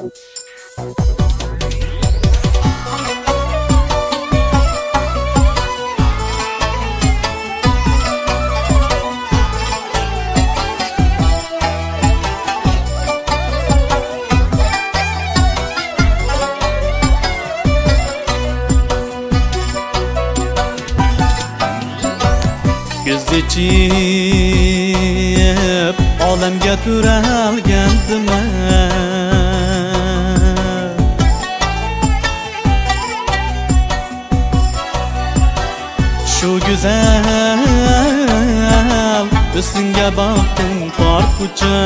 Göz içip olamga turalgandima Shu ustingga boqdim qor ko'cha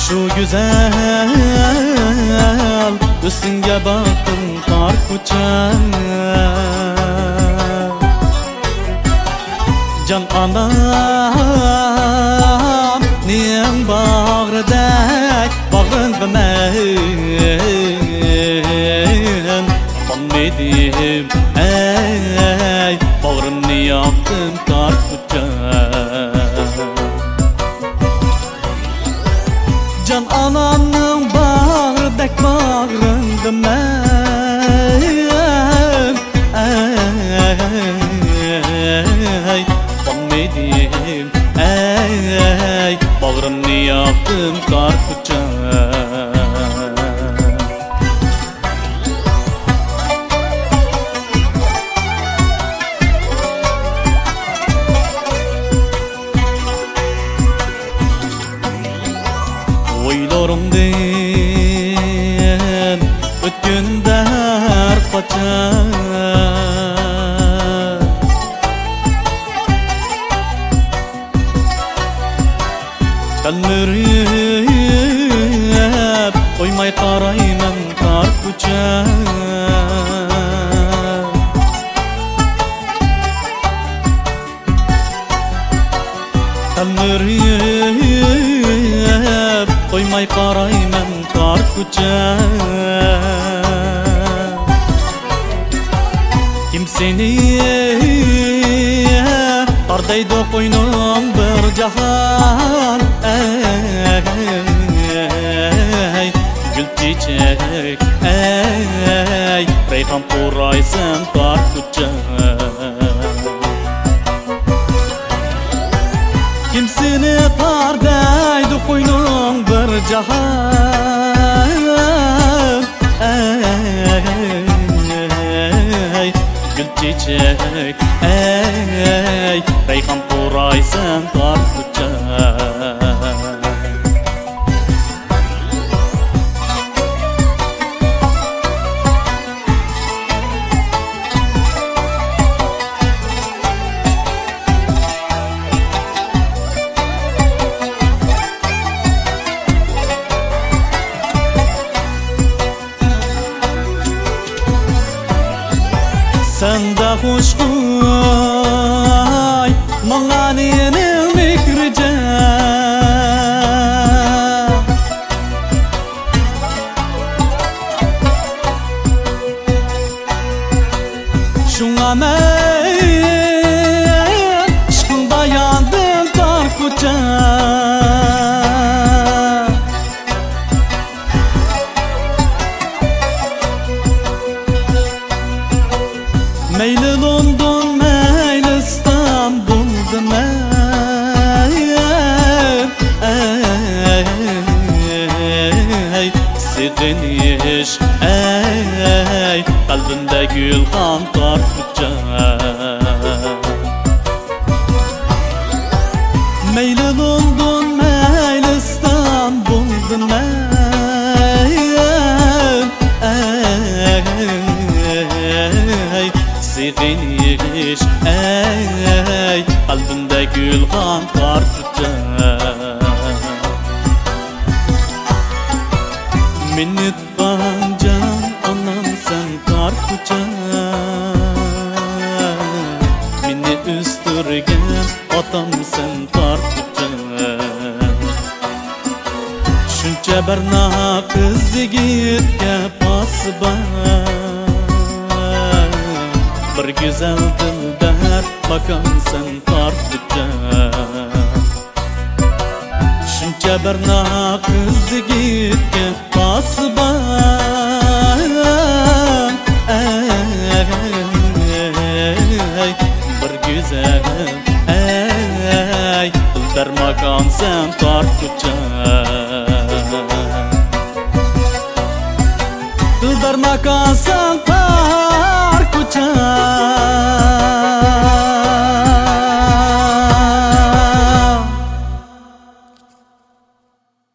Shu go'zal ustingga boqdim qor ko'cha Jon onam ning bag'ridak bag'ringda bağrımı yaptım qarpıca Oylarımdan ötkünlər qaçar Kallarıp koymay qarayman qar ko'char Tanrıyım Koymay qarayman qor ko'cha Kim seni Qardaydi qo'ynim bir jahon Ey gul chechak Ey rayhon qo'raysan qor ko'cha Kimsini pardaydı qo'yning bir jahon Ey gul chechak Ey rayhon qo'raysan qor ko'cha Sende hoş koy Mağaniyenin mikrice. Şuna men İstanbul'da men Ey, ey qalbimda gulxan tortibcha Meyli London, meyli İstanbul'da men Ey, sig'inish ey gulxan tortibcha Minnet bancan anam sen kar kucha Meni üstürgen otam sen kar kucha Shuncha bir qiz yigitga posiba Bir go'zal dildar makan sen tarttıkça Shuncha bir naqız yigitga pasban Ey, bir güzel ey bir makam sen tortgucha Dilbar makam sen